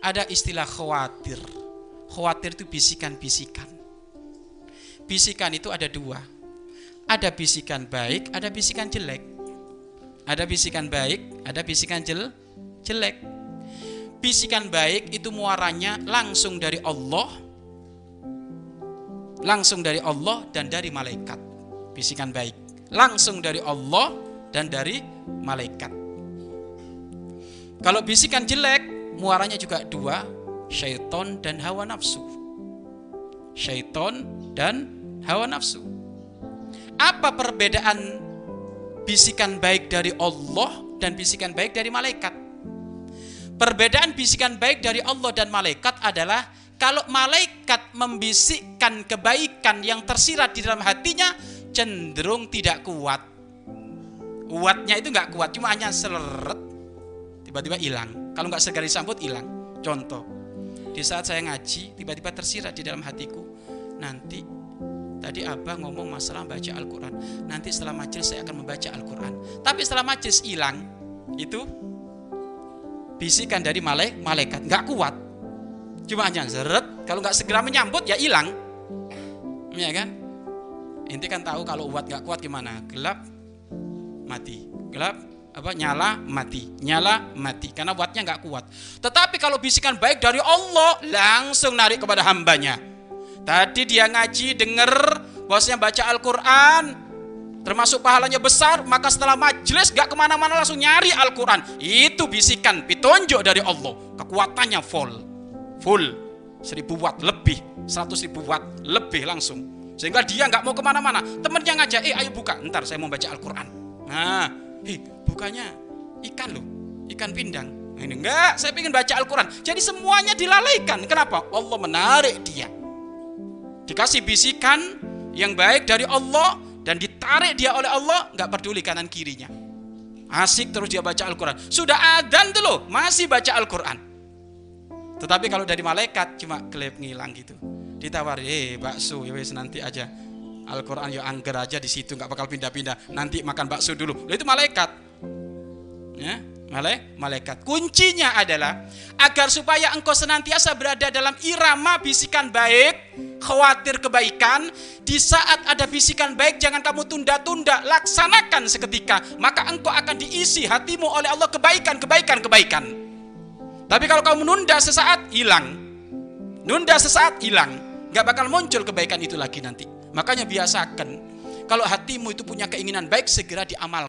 Ada istilah khawatir. Khawatir itu bisikan-bisikan. Bisikan itu ada dua. Ada bisikan baik, ada bisikan jelek. Ada bisikan baik, ada bisikan jel jelek. Bisikan baik itu muaranya langsung dari Allah, langsung dari Allah dan dari malaikat. Bisikan baik langsung dari Allah dan dari malaikat. Kalau bisikan jelek, muaranya juga dua, syaiton dan hawa nafsu. Syaiton dan hawa nafsu. Apa perbedaan bisikan baik dari Allah dan bisikan baik dari malaikat? Perbedaan bisikan baik dari Allah dan malaikat adalah kalau malaikat membisikkan kebaikan yang tersirat di dalam hatinya cenderung tidak kuat. Kuatnya itu nggak kuat, cuma hanya seleret tiba-tiba hilang. Kalau nggak segera disambut hilang. Contoh, di saat saya ngaji tiba-tiba tersirat di dalam hatiku nanti tadi abah ngomong masalah baca Al-Quran. Nanti setelah majelis saya akan membaca Al-Quran. Tapi setelah majelis hilang itu bisikan dari malaik malaikat. Nggak kuat. Cuma hanya zeret. Kalau nggak segera menyambut ya hilang. Ya kan? Inti kan tahu kalau uat nggak kuat gimana? Gelap mati. Gelap apa? Nyala mati. Nyala mati. Karena buatnya nggak kuat. Tetapi kalau bisikan baik dari Allah langsung narik kepada hambanya. Tadi dia ngaji denger bosnya baca Al-Quran termasuk pahalanya besar maka setelah majelis gak ke mana-mana langsung nyari Al-Quran. Itu bisikan petunjuk dari Allah. Kekuatannya full. Full. Seribu watt lebih. Seratus ribu watt lebih langsung. Sehingga dia nggak mau ke mana-mana. Temennya ngajak eh ayo buka. Ntar saya mau baca Al-Quran. Nah bukannya ikan loh, ikan pindang. Ini enggak, saya ingin baca Al-Quran. Jadi semuanya dilalaikan. Kenapa? Allah menarik dia. Dikasih bisikan yang baik dari Allah dan ditarik dia oleh Allah, nggak peduli kanan kirinya. Asik terus dia baca Al-Quran. Sudah adan tuh loh, masih baca Al-Quran. Tetapi kalau dari malaikat cuma kelip ngilang gitu. Ditawari, eh bakso ya wes nanti aja. Al-Quran ya angger aja di situ nggak bakal pindah-pindah. Nanti makan bakso dulu. Lalu itu malaikat ya, malaikat. Kuncinya adalah agar supaya engkau senantiasa berada dalam irama bisikan baik, khawatir kebaikan, di saat ada bisikan baik jangan kamu tunda-tunda, laksanakan seketika, maka engkau akan diisi hatimu oleh Allah kebaikan, kebaikan, kebaikan. Tapi kalau kamu menunda sesaat hilang. Nunda sesaat hilang, nggak bakal muncul kebaikan itu lagi nanti. Makanya biasakan kalau hatimu itu punya keinginan baik segera diamal